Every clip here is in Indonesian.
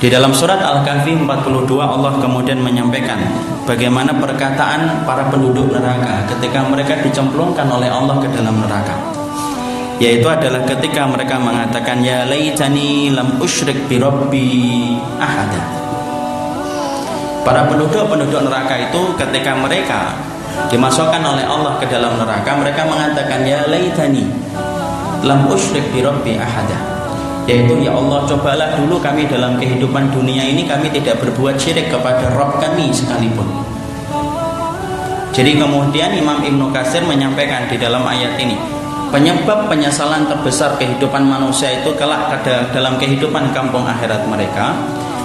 Di dalam surat Al-Kahfi 42 Allah kemudian menyampaikan bagaimana perkataan para penduduk neraka ketika mereka dicemplungkan oleh Allah ke dalam neraka. Yaitu adalah ketika mereka mengatakan ya laitani lam usyrik bi rabbi ahada. Para penduduk-penduduk neraka itu ketika mereka dimasukkan oleh Allah ke dalam neraka mereka mengatakan ya laitani lam usyrik bi rabbi ahada yaitu ya Allah cobalah dulu kami dalam kehidupan dunia ini kami tidak berbuat syirik kepada Rob kami sekalipun. Jadi kemudian Imam Ibnu Kasir menyampaikan di dalam ayat ini penyebab penyesalan terbesar kehidupan manusia itu kelak dalam kehidupan kampung akhirat mereka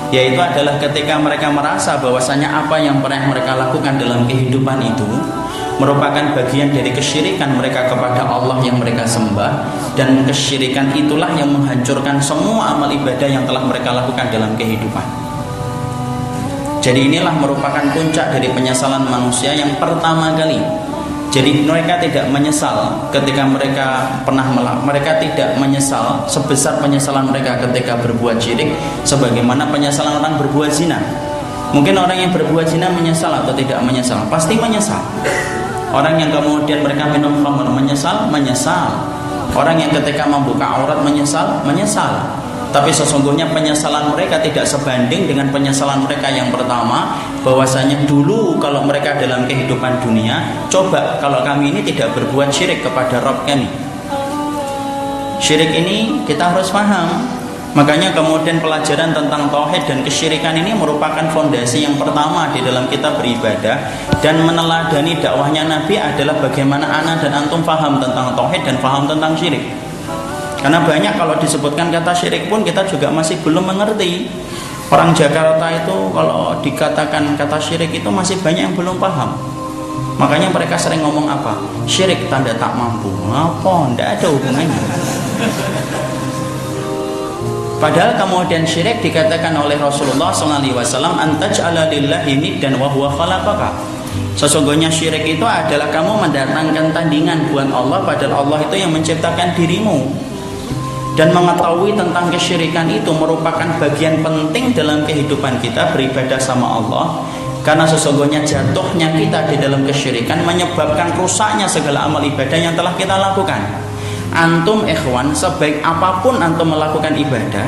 yaitu adalah ketika mereka merasa bahwasanya apa yang pernah mereka lakukan dalam kehidupan itu merupakan bagian dari kesyirikan mereka kepada Allah yang mereka sembah dan kesyirikan itulah yang menghancurkan semua amal ibadah yang telah mereka lakukan dalam kehidupan. Jadi inilah merupakan puncak dari penyesalan manusia yang pertama kali. Jadi mereka tidak menyesal ketika mereka pernah melak, mereka tidak menyesal sebesar penyesalan mereka ketika berbuat syirik sebagaimana penyesalan orang berbuat zina. Mungkin orang yang berbuat zina menyesal atau tidak menyesal? Pasti menyesal. Orang yang kemudian mereka minum khamr menyesal, menyesal. Orang yang ketika membuka aurat menyesal, menyesal. Tapi sesungguhnya penyesalan mereka tidak sebanding dengan penyesalan mereka yang pertama bahwasanya dulu kalau mereka dalam kehidupan dunia coba kalau kami ini tidak berbuat syirik kepada Rob kami syirik ini kita harus paham Makanya kemudian pelajaran tentang tauhid dan kesyirikan ini merupakan fondasi yang pertama di dalam kita beribadah dan meneladani dakwahnya Nabi adalah bagaimana anak dan antum paham tentang tauhid dan paham tentang syirik. Karena banyak kalau disebutkan kata syirik pun kita juga masih belum mengerti. Orang Jakarta itu kalau dikatakan kata syirik itu masih banyak yang belum paham. Makanya mereka sering ngomong apa? Syirik tanda tak mampu. Apa? Tidak ada hubungannya. Padahal kemudian syirik dikatakan oleh Rasulullah SAW antaj ala lillahi dan wahwa khalaqaka. Sesungguhnya syirik itu adalah kamu mendatangkan tandingan buat Allah padahal Allah itu yang menciptakan dirimu. Dan mengetahui tentang kesyirikan itu merupakan bagian penting dalam kehidupan kita beribadah sama Allah karena sesungguhnya jatuhnya kita di dalam kesyirikan menyebabkan rusaknya segala amal ibadah yang telah kita lakukan antum ikhwan sebaik apa pun antum melakukan ibadah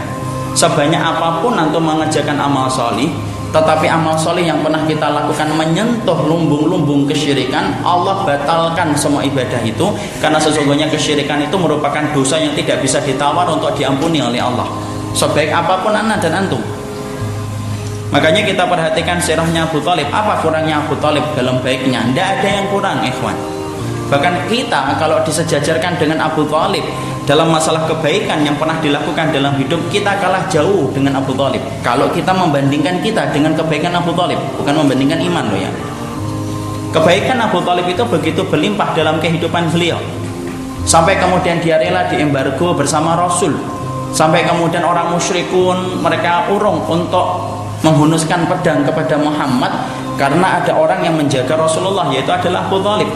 sebanyak apa pun antum mengerjakan amal solih tetapi amal solih yang pernah kita lakukan menyentuh lumbung-lumbung kesyirikan Allah batalkan semua ibadah itu karena sesungguhnya kesyirikan itu merupakan dosa yang tidak bisa ditawar untuk diampuni oleh Allah. Sebaik apa pun anak dan antum. Makanya kita perhatikan sirahnya Abu Talib. Apa kurangnya Abu Talib? Dalam baiknya. Tidak ada yang kurang ikhwan Bahkan kita kalau disejajarkan dengan Abu Talib dalam masalah kebaikan yang pernah dilakukan dalam hidup kita kalah jauh dengan Abu Talib. Kalau kita membandingkan kita dengan kebaikan Abu Talib, bukan membandingkan iman loh ya. Kebaikan Abu Talib itu begitu berlimpah dalam kehidupan beliau. Sampai kemudian dia rela diembargo bersama Rasul. Sampai kemudian orang musyrikun mereka urung untuk menghunuskan pedang kepada Muhammad karena ada orang yang menjaga Rasulullah yaitu adalah Abu Talib.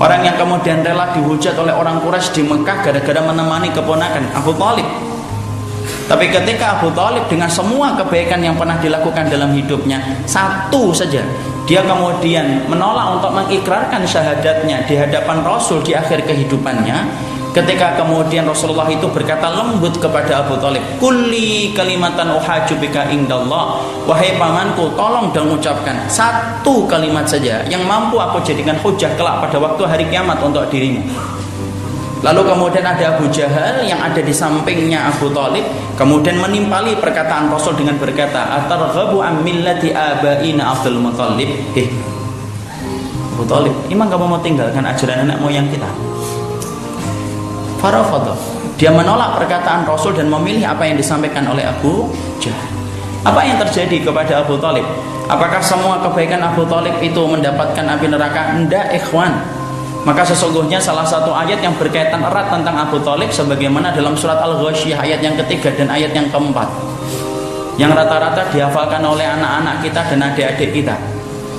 Orang yang kemudian rela dihujat oleh orang Quraisy di Mekah gara-gara menemani keponakan Abu Talib. Tapi ketika Abu Talib dengan semua kebaikan yang pernah dilakukan dalam hidupnya, satu saja dia kemudian menolak untuk mengikrarkan syahadatnya di hadapan Rasul di akhir kehidupannya, Ketika kemudian Rasulullah itu berkata lembut kepada Abu Talib, Kuli kalimatan uhaju bika indallah. Wahai pamanku, tolong dan ucapkan satu kalimat saja yang mampu aku jadikan hujah kelak pada waktu hari kiamat untuk dirimu. Lalu kemudian ada Abu Jahal yang ada di sampingnya Abu Talib kemudian menimpali perkataan Rasul dengan berkata atarghabu millati abaina Abdul Muthalib eh Abu Talib emang kamu mau tinggalkan ajaran anak moyang kita farafadha. Dia menolak perkataan Rasul dan memilih apa yang disampaikan oleh Abu Jahal. Apa yang terjadi kepada Abu Talib? Apakah semua kebaikan Abu Talib itu mendapatkan api neraka? Tidak, ikhwan. Maka sesungguhnya salah satu ayat yang berkaitan erat tentang Abu Talib sebagaimana dalam surat Al-Ghasyiyah ayat yang ketiga dan ayat yang keempat. Yang rata-rata dihafalkan oleh anak-anak kita dan adik-adik kita.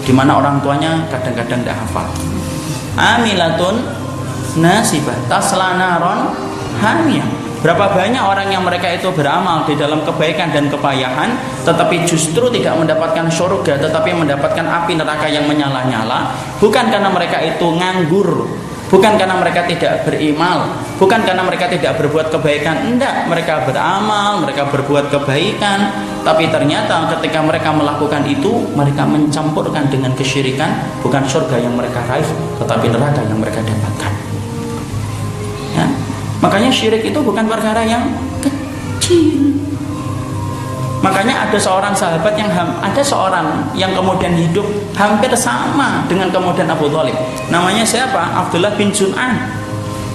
Di mana orang tuanya kadang-kadang tidak hafal. Amilatun nasibah tasla naron hamiyah. Berapa banyak orang yang mereka itu beramal di dalam kebaikan dan kepayahan Tetapi justru tidak mendapatkan surga Tetapi mendapatkan api neraka yang menyala-nyala Bukan karena mereka itu nganggur Bukan karena mereka tidak berimal Bukan karena mereka tidak berbuat kebaikan. Tidak, mereka beramal, mereka berbuat kebaikan Tapi ternyata ketika mereka melakukan itu Mereka mencampurkan dengan kesyirikan Bukan surga yang mereka raih Tetapi neraka yang mereka dapatkan Makanya syirik itu bukan perkara yang kecil. Makanya ada seorang sahabat yang ada seorang yang kemudian hidup hampir sama dengan kemudian Abu Thalib. Namanya siapa? Abdullah bin Jun'an.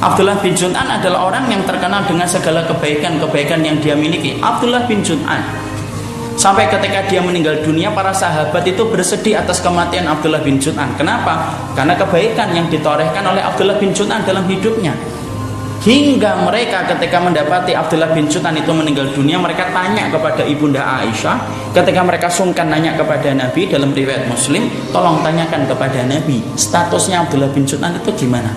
Abdullah bin Jun'an adalah orang yang terkenal dengan segala kebaikan-kebaikan yang dia miliki. Abdullah bin Jun'an. Sampai ketika dia meninggal dunia, para sahabat itu bersedih atas kematian Abdullah bin Jun'an. Kenapa? Karena kebaikan yang ditorehkan oleh Abdullah bin Jun'an dalam hidupnya. Hingga mereka ketika mendapati Abdullah bin Sutan itu meninggal dunia Mereka tanya kepada ibunda Aisyah Ketika mereka sungkan nanya kepada Nabi Dalam riwayat muslim Tolong tanyakan kepada Nabi Statusnya Abdullah bin Sutan itu gimana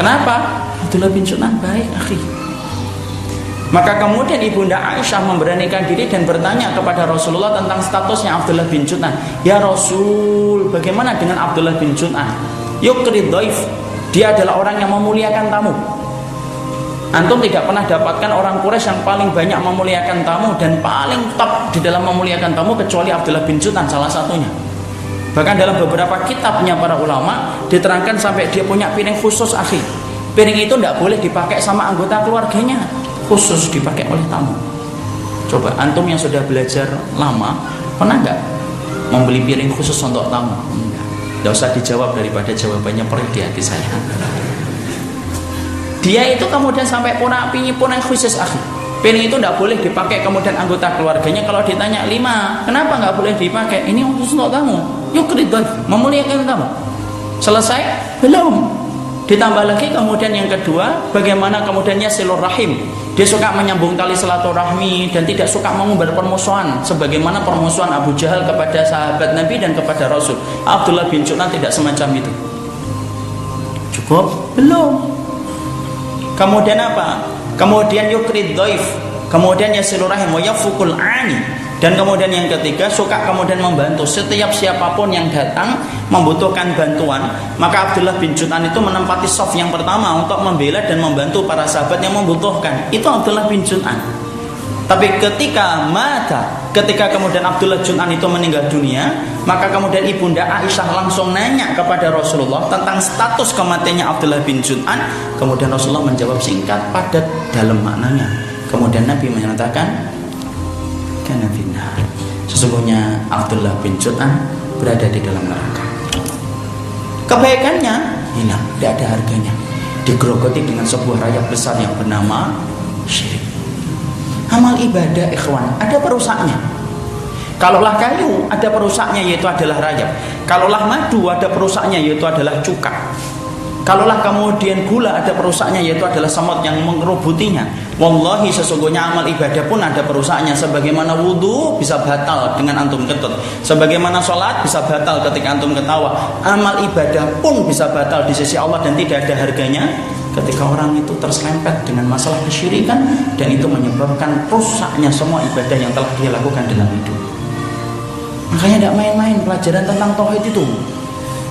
Kenapa? Abdullah bin Sutan baik akhi maka kemudian ibunda Aisyah memberanikan diri dan bertanya kepada Rasulullah tentang statusnya Abdullah bin Jutan. Ya Rasul, bagaimana dengan Abdullah bin Jutan? Yukrid doif. Dia adalah orang yang memuliakan tamu. Antum tidak pernah dapatkan orang Quraisy yang paling banyak memuliakan tamu dan paling top di dalam memuliakan tamu kecuali Abdullah bin Jutan salah satunya. Bahkan dalam beberapa kitabnya para ulama diterangkan sampai dia punya piring khusus akhi. Piring itu tidak boleh dipakai sama anggota keluarganya, khusus dipakai oleh tamu. Coba antum yang sudah belajar lama pernah nggak membeli piring khusus untuk tamu? Enggak. Tidak usah dijawab daripada jawabannya perih di hati saya. Dia itu kemudian sampai puna apinya puna khusus akhi. Piring itu tidak boleh dipakai kemudian anggota keluarganya kalau ditanya lima, kenapa nggak boleh dipakai? Ini khusus untuk kamu. Yuk ridwan, memuliakan kamu. Selesai? Belum. Ditambah lagi kemudian yang kedua, bagaimana kemudiannya silur rahim. Dia suka menyambung tali silaturahmi dan tidak suka mengumbar permusuhan sebagaimana permusuhan Abu Jahal kepada sahabat Nabi dan kepada Rasul. Abdullah bin Junan tidak semacam itu. Cukup? Belum. Kemudian apa? Kemudian yukrid doif. Kemudian yasilur rahim wa yafukul ani. Dan kemudian yang ketiga suka kemudian membantu setiap siapa pun yang datang membutuhkan bantuan maka Abdullah bin Jutan itu menempati soft yang pertama untuk membela dan membantu para sahabat yang membutuhkan itu Abdullah bin Jutan tapi ketika mata, ketika kemudian Abdullah Jun'an itu meninggal dunia, maka kemudian ibunda Aisyah langsung nanya kepada Rasulullah tentang status kematiannya Abdullah bin Jun'an. Kemudian Rasulullah menjawab singkat, padat dalam maknanya. Kemudian Nabi menyatakan, karena finnar. Sesungguhnya Abdullah bin Jun'an berada di dalam neraka. Kebaikannya hilang, tidak ada harganya. Digerogoti dengan sebuah rayap besar yang bernama syirik. Amal ibadah ikhwan ada perusaknya. Kalaulah kayu ada perusaknya yaitu adalah rayap. Kalaulah madu ada perusaknya yaitu adalah cuka. Kalaulah kemudian gula ada perusaknya yaitu adalah semut yang mengerubutinya. Wallahi sesungguhnya amal ibadah pun ada perusaknya. Sebagaimana wudhu bisa batal dengan antum ketut. Sebagaimana sholat bisa batal ketika antum ketawa. Amal ibadah pun bisa batal di sisi Allah dan tidak ada harganya ketika orang itu terselempet dengan masalah kesyirikan dan itu menyebabkan rusaknya semua ibadah yang telah dia lakukan dalam hidup. Makanya tidak main-main pelajaran tentang tauhid itu.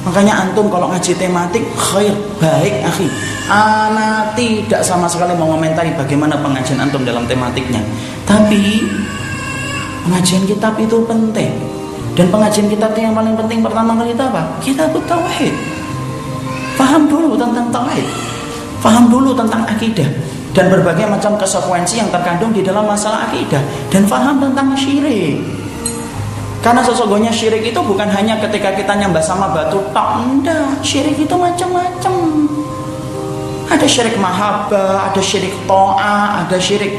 Makanya antum kalau ngaji tematik khair baik akhi. Ana tidak sama sekali mau komentari bagaimana pengajian antum dalam tematiknya. Tapi pengajian kitab itu penting. Dan pengajian kitab yang paling penting pertama kali itu apa? Kita tauhid. Paham dulu tentang tauhid. Faham dulu tentang akidah dan berbagai macam konsekuensi yang terkandung di dalam masalah akidah dan faham tentang syirik. Karena sesungguhnya syirik itu bukan hanya ketika kita nyembah sama batu tok, enggak. Syirik itu macam-macam. Ada syirik mahabbah, ada syirik to'a, ada syirik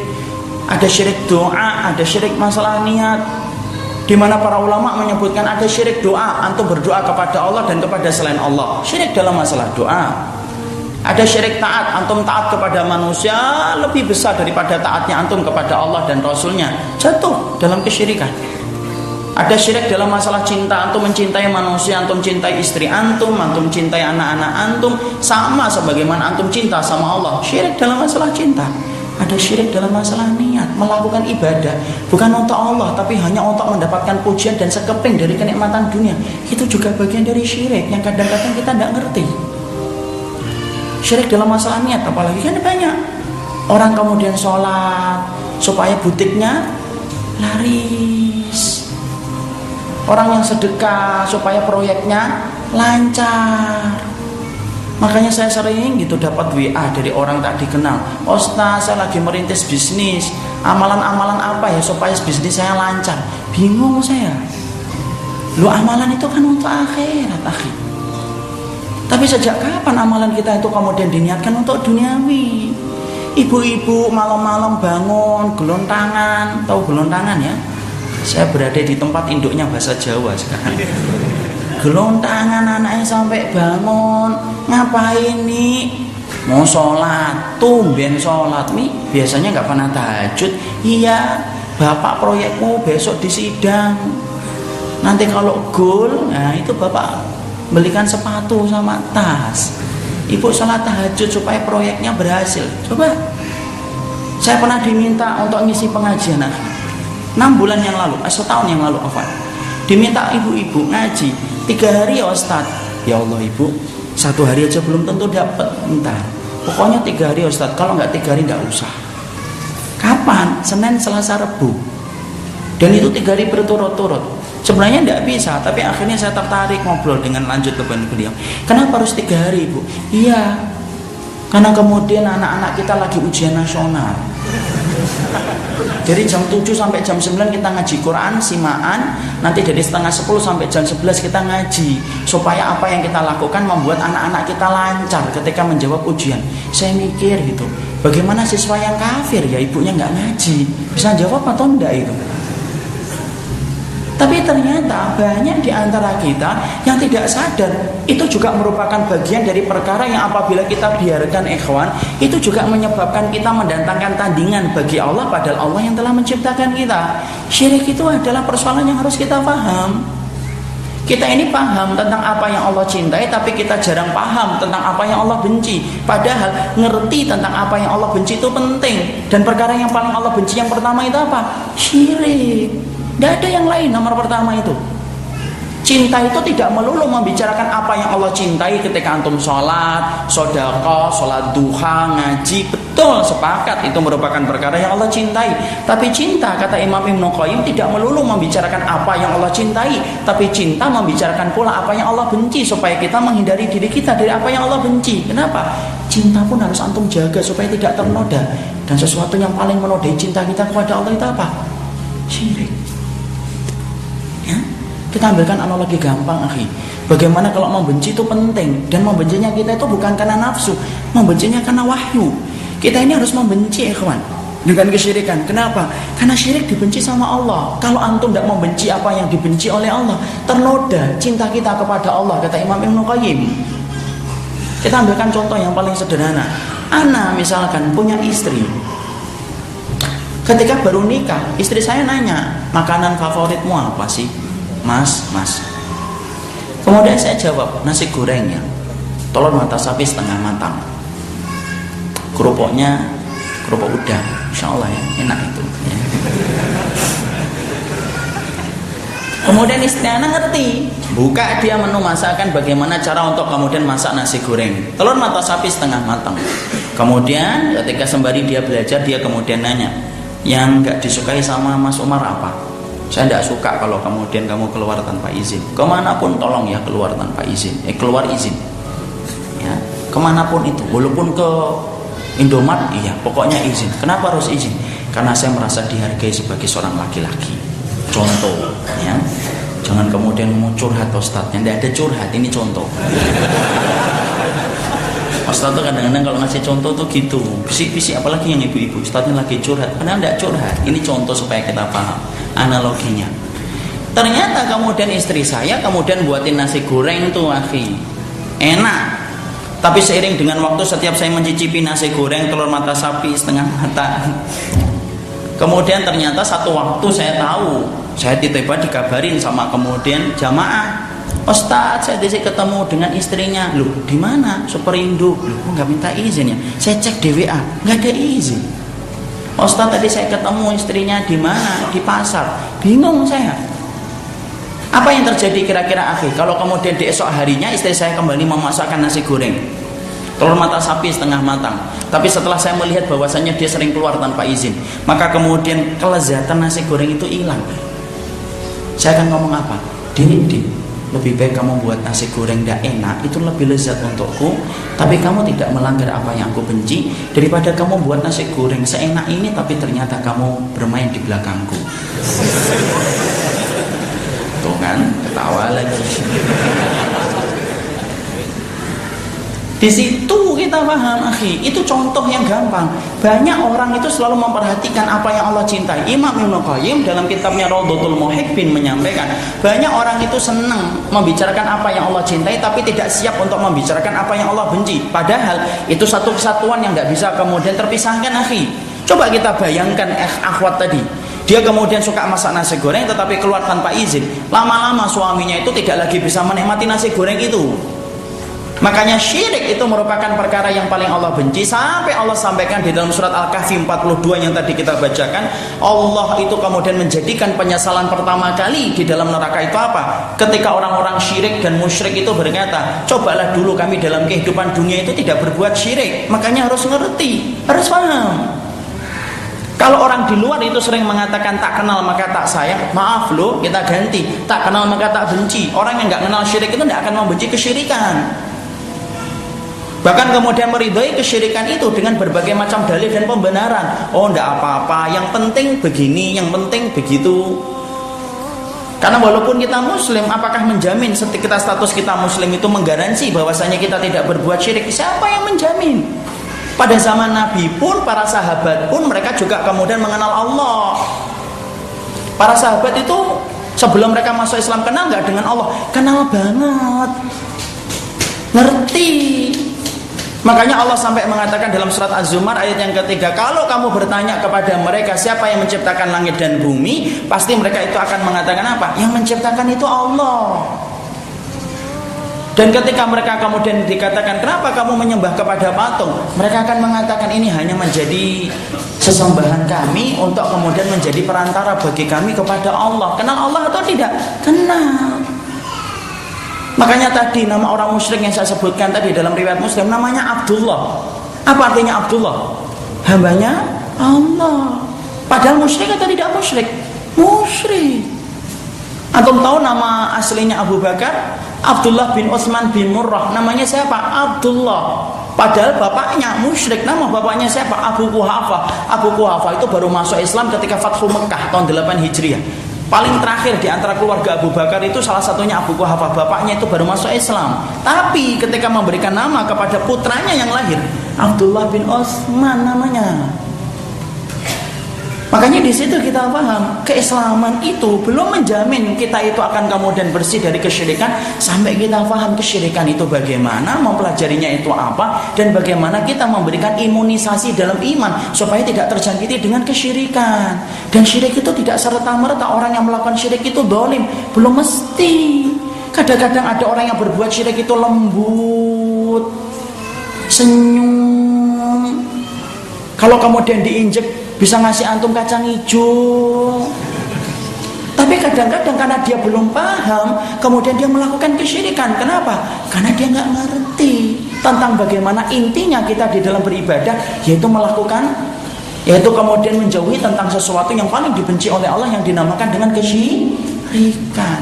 ada syirik doa, ada syirik masalah niat. Di mana para ulama menyebutkan ada syirik doa, antum berdoa kepada Allah dan kepada selain Allah. Syirik dalam masalah doa. Ada syirik taat, antum taat kepada manusia lebih besar daripada taatnya antum kepada Allah dan Rasulnya. Jatuh dalam kesyirikan. Ada syirik dalam masalah cinta, antum mencintai manusia, antum cintai istri antum, antum cintai anak-anak antum, sama sebagaimana antum cinta sama Allah. Syirik dalam masalah cinta. ada syirik dalam masalah niat melakukan ibadah bukan untuk Allah tapi hanya untuk mendapatkan pujian dan sekeping dari kenikmatan dunia itu juga bagian dari syirik yang kadang-kadang kita tidak ngerti syirik dalam masalah niat apalagi kan banyak orang kemudian sholat supaya butiknya laris orang yang sedekah supaya proyeknya lancar Makanya saya sering gitu dapat WA dari orang tak dikenal. Ustaz, saya lagi merintis bisnis. Amalan-amalan apa ya supaya bisnis saya lancar? Bingung saya. Lu amalan itu kan untuk akhirat, akhir. Tapi sejak kapan amalan kita itu kemudian diniatkan untuk duniawi? Ibu-ibu malam-malam bangun, gelontangan, tahu gelontangan ya? Saya berada di tempat induknya bahasa Jawa sekarang. Gelontangan anaknya sampai bangun. Ngapain nih mau sholat. Tumben sholat nih biasanya nggak pernah tahajud. Iya bapak proyekmu besok di sidang nanti kalau goal nah itu bapak belikan sepatu sama tas. Ibu sholat tahajud supaya proyeknya berhasil. Coba. Saya pernah diminta untuk ngisi pengajian enam bulan yang lalu, eh, setahun yang lalu, apa? Diminta ibu-ibu ngaji tiga hari ya Ustad ya Allah ibu. Satu hari aja belum tentu dapat entah pokoknya tiga hari ya Ustad kalau nggak tiga hari nggak usah. Kapan? Senin Selasa Rebu. Dan itu tiga hari berturut-turut sebenarnya tidak bisa tapi akhirnya saya tertarik ngobrol dengan lanjut ke beliau kenapa harus tiga hari ibu iya karena kemudian anak-anak kita lagi ujian nasional dari jam 7 sampai jam 9 kita ngaji Quran, simaan, nanti dari setengah 10 sampai jam 11 kita ngaji. Supaya apa yang kita lakukan membuat anak-anak kita lancar ketika menjawab ujian. Saya mikir gitu, bagaimana siswa yang kafir ya ibunya nggak ngaji, bisa jawab atau enggak itu? Tapi ternyata banyak di antara kita yang tidak sadar itu juga merupakan bagian dari perkara yang apabila kita biarkan ikhwan itu juga menyebabkan kita mendatangkan tandingan bagi Allah padahal Allah yang telah menciptakan kita. Syirik itu adalah persoalan yang harus kita paham. Kita ini paham tentang apa yang Allah cintai tapi kita jarang paham tentang apa yang Allah benci. Padahal ngerti tentang apa yang Allah benci itu penting. Dan perkara yang paling Allah benci yang pertama itu apa? Syirik. Tidak ada yang lain nomor pertama itu. Cinta itu tidak melulu membicarakan apa yang Allah cintai ketika antum sholat, sodako, sholat duha, ngaji. Betul, sepakat itu merupakan perkara yang Allah cintai. Tapi cinta, kata Imam Ibn Qayyim, tidak melulu membicarakan apa yang Allah cintai. Tapi cinta membicarakan pula apa yang Allah benci. Supaya kita menghindari diri kita dari apa yang Allah benci. Kenapa? Cinta pun harus antum jaga supaya tidak ternoda. Dan sesuatu yang paling menodai cinta kita kepada Allah itu apa? Syirik. Kita ambilkan analogi gampang, akhi. Bagaimana kalau membenci itu penting dan membencinya kita itu bukan karena nafsu, membencinya karena wahyu. Kita ini harus membenci, ikhwan. Dengan kesyirikan. Kenapa? Karena syirik dibenci sama Allah. Kalau antum tidak membenci apa yang dibenci oleh Allah, ternoda cinta kita kepada Allah, kata Imam Ibn Qayyim. Kita ambilkan contoh yang paling sederhana. Ana misalkan punya istri. Ketika baru nikah, istri saya nanya, makanan favoritmu apa sih? Mas mas. Kemudian saya jawab nasi gorengnya telur mata sapi setengah matang. Kerupuknya kerupuk udang insya Allah ya enak itu ya. kemudian istri ngerti buka dia menu masakan bagaimana cara untuk kemudian masak nasi goreng. Telur mata sapi setengah matang. Kemudian ketika sembari dia belajar dia kemudian nanya yang nggak disukai sama Mas Umar apa saya tidak suka kalau kemudian kamu keluar tanpa izin. Ke mana pun tolong ya keluar tanpa izin. Eh keluar izin. Ya, ke mana pun itu. Walaupun ke Indomaret, iya pokoknya izin. Kenapa harus izin? Karena saya merasa dihargai sebagai seorang laki-laki. Contoh, ya. Jangan kemudian mau curhat Ustaz. Yang tidak ada curhat, ini contoh. Ustaz tuh kadang-kadang kalau ngasih contoh tuh gitu Bisik-bisik apalagi yang ibu-ibu Ustaznya lagi curhat Padahal tidak curhat Ini contoh supaya kita paham analoginya ternyata kemudian istri saya kemudian buatin nasi goreng tuh akhi enak tapi seiring dengan waktu setiap saya mencicipi nasi goreng telur mata sapi setengah mata kemudian ternyata satu waktu saya tahu saya tiba-tiba dikabarin sama kemudian jamaah Ustaz, saya di sini ketemu dengan istrinya. Loh, di mana? Superindo. Loh, nggak minta izin ya? Saya cek DWA, nggak ada izin. Ustaz tadi saya ketemu istrinya di mana? Di pasar. Bingung saya. Apa yang terjadi kira-kira akhir? Kalau kemudian di esok harinya istri saya kembali memasakkan nasi goreng. Telur mata sapi setengah matang. Tapi setelah saya melihat bahwasannya dia sering keluar tanpa izin, maka kemudian kelezatan nasi goreng itu hilang. Saya akan ngomong apa? Din, din, lebih baik kamu buat nasi goreng tidak enak itu lebih lezat untukku. Tapi kamu tidak melanggar apa yang aku benci. Daripada kamu buat nasi goreng seenak ini tapi ternyata kamu bermain di belakangku. Tuh kan ketawa lagi. Di situ kita paham, akhi. Itu contoh yang gampang. Banyak orang itu selalu memperhatikan apa yang Allah cintai. Imam Ibnu Qayyim dalam kitabnya Raudhatul Muhibbin menyampaikan, banyak orang itu senang membicarakan apa yang Allah cintai tapi tidak siap untuk membicarakan apa yang Allah benci. Padahal itu satu kesatuan yang nggak bisa kemudian terpisahkan, akhi. Coba kita bayangkan eh, akhwat tadi. Dia kemudian suka masak nasi goreng tetapi keluar tanpa izin. Lama-lama suaminya itu tidak lagi bisa menikmati nasi goreng itu. Makanya syirik itu merupakan perkara yang paling Allah benci sampai Allah sampaikan di dalam surat Al-Kahfi 42 yang tadi kita bacakan, Allah itu kemudian menjadikan penyesalan pertama kali di dalam neraka itu apa? Ketika orang-orang syirik dan musyrik itu berkata, "Cobalah dulu kami dalam kehidupan dunia itu tidak berbuat syirik." Makanya harus ngerti, harus paham. Kalau orang di luar itu sering mengatakan tak kenal maka tak sayang, maaf loh, kita ganti. Tak kenal maka tak benci. Orang yang nggak kenal syirik itu tidak akan membenci kesyirikan. Bahkan kemudian meridhoi kesyirikan itu dengan berbagai macam dalil dan pembenaran. Oh, tidak apa-apa. Yang penting begini, yang penting begitu. Karena walaupun kita muslim, apakah menjamin kita status kita muslim itu menggaransi bahwasanya kita tidak berbuat syirik? Siapa yang menjamin? Pada zaman Nabi pun, para sahabat pun mereka juga kemudian mengenal Allah. Para sahabat itu sebelum mereka masuk Islam kenal nggak dengan Allah? Kenal banget. Ngerti Makanya Allah sampai mengatakan dalam surat Az-Zumar ayat yang ketiga, kalau kamu bertanya kepada mereka siapa yang menciptakan langit dan bumi, pasti mereka itu akan mengatakan apa? Yang menciptakan itu Allah. Dan ketika mereka kemudian dikatakan kenapa kamu menyembah kepada patung, mereka akan mengatakan ini hanya menjadi sesembahan kami untuk kemudian menjadi perantara bagi kami kepada Allah. Kenal Allah atau tidak? Kenal. Makanya tadi nama orang musyrik yang saya sebutkan tadi dalam riwayat Muslim namanya Abdullah. Apa artinya Abdullah? Hambanya Allah. Padahal musyrik atau tidak musyrik? Musyrik. Antum tahu nama aslinya Abu Bakar? Abdullah bin Utsman bin Murrah. Namanya siapa? Abdullah. Padahal bapaknya musyrik. Nama bapaknya siapa? Abu Kuhafa. Abu Kuhafa itu baru masuk Islam ketika Fathu Mekah tahun 8 Hijriah. Paling terakhir di antara keluarga Abu Bakar itu salah satunya Abu Kuhafa. Bapaknya itu baru masuk Islam. Tapi ketika memberikan nama kepada putranya yang lahir, Abdullah bin Osman namanya. Makanya di situ kita paham keislaman itu belum menjamin kita itu akan kemudian bersih dari kesyirikan sampai kita paham kesyirikan itu bagaimana, mempelajarinya itu apa dan bagaimana kita memberikan imunisasi dalam iman supaya tidak terjangkiti dengan kesyirikan. Dan syirik itu tidak serta merta orang yang melakukan syirik itu dolim, belum mesti. Kadang-kadang ada orang yang berbuat syirik itu lembut, senyum. Kalau kemudian diinjek bisa ngasih antum kacang hijau. Tapi kadang-kadang karena dia belum paham kemudian dia melakukan kesyirikan. Kenapa? karena dia nggak ngerti tentang bagaimana intinya kita di dalam beribadah yaitu melakukan yaitu kemudian menjauhi tentang sesuatu yang paling dibenci oleh Allah yang dinamakan dengan kesyirikan.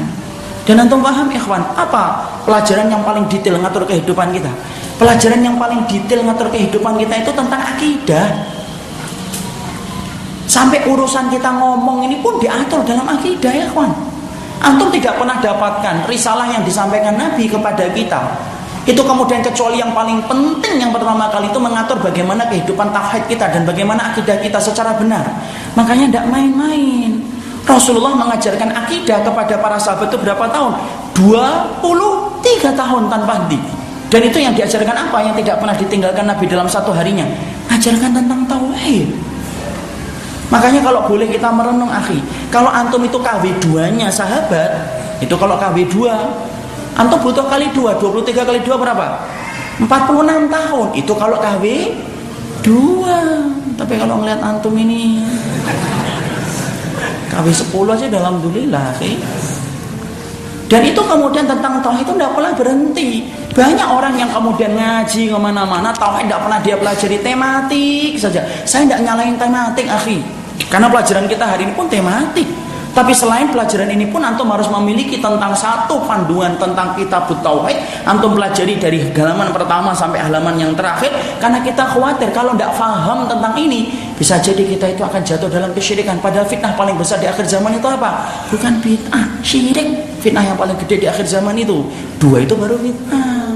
Dan antum paham ikhwan apa pelajaran yang paling detail ngatur kehidupan kita pelajaran yang paling detail ngatur kehidupan kita itu tentang akidah Sampai urusan kita ngomong ini pun diatur dalam akidah ya kawan. Antum tidak pernah dapatkan risalah yang disampaikan Nabi kepada kita. Itu kemudian kecuali yang paling penting yang pertama kali itu mengatur bagaimana kehidupan tauhid kita dan bagaimana akidah kita secara benar. Makanya tidak main-main. Rasulullah mengajarkan akidah kepada para sahabat itu berapa tahun? 23 tahun tanpa henti. Dan itu yang diajarkan apa? Yang tidak pernah ditinggalkan Nabi dalam satu harinya. Ajarkan tentang tauhid. Makanya kalau boleh kita merenung akhi, kalau antum itu KW 2-nya sahabat, itu kalau KW 2, antum butuh kali 2, 23 kali 2 berapa? 46 tahun. Itu kalau KW dua tapi kalau ngeliat antum ini KW 10 aja alhamdulillah sih dan itu kemudian tentang tauhid itu tidak pernah berhenti. Banyak orang yang kemudian ngaji ke mana-mana tauhid tidak pernah dia pelajari tematik saja. Saya tidak nyalain tematik akhi. Karena pelajaran kita hari ini pun tematik tapi selain pelajaran ini pun antum harus memiliki tentang satu panduan tentang kitab tauhid. Antum pelajari dari halaman pertama sampai halaman yang terakhir karena kita khawatir kalau tidak paham tentang ini bisa jadi kita itu akan jatuh dalam kesyirikan. Padahal fitnah paling besar di akhir zaman itu apa? Bukan fitnah, syirik. Fitnah yang paling gede di akhir zaman itu. Dua itu baru fitnah.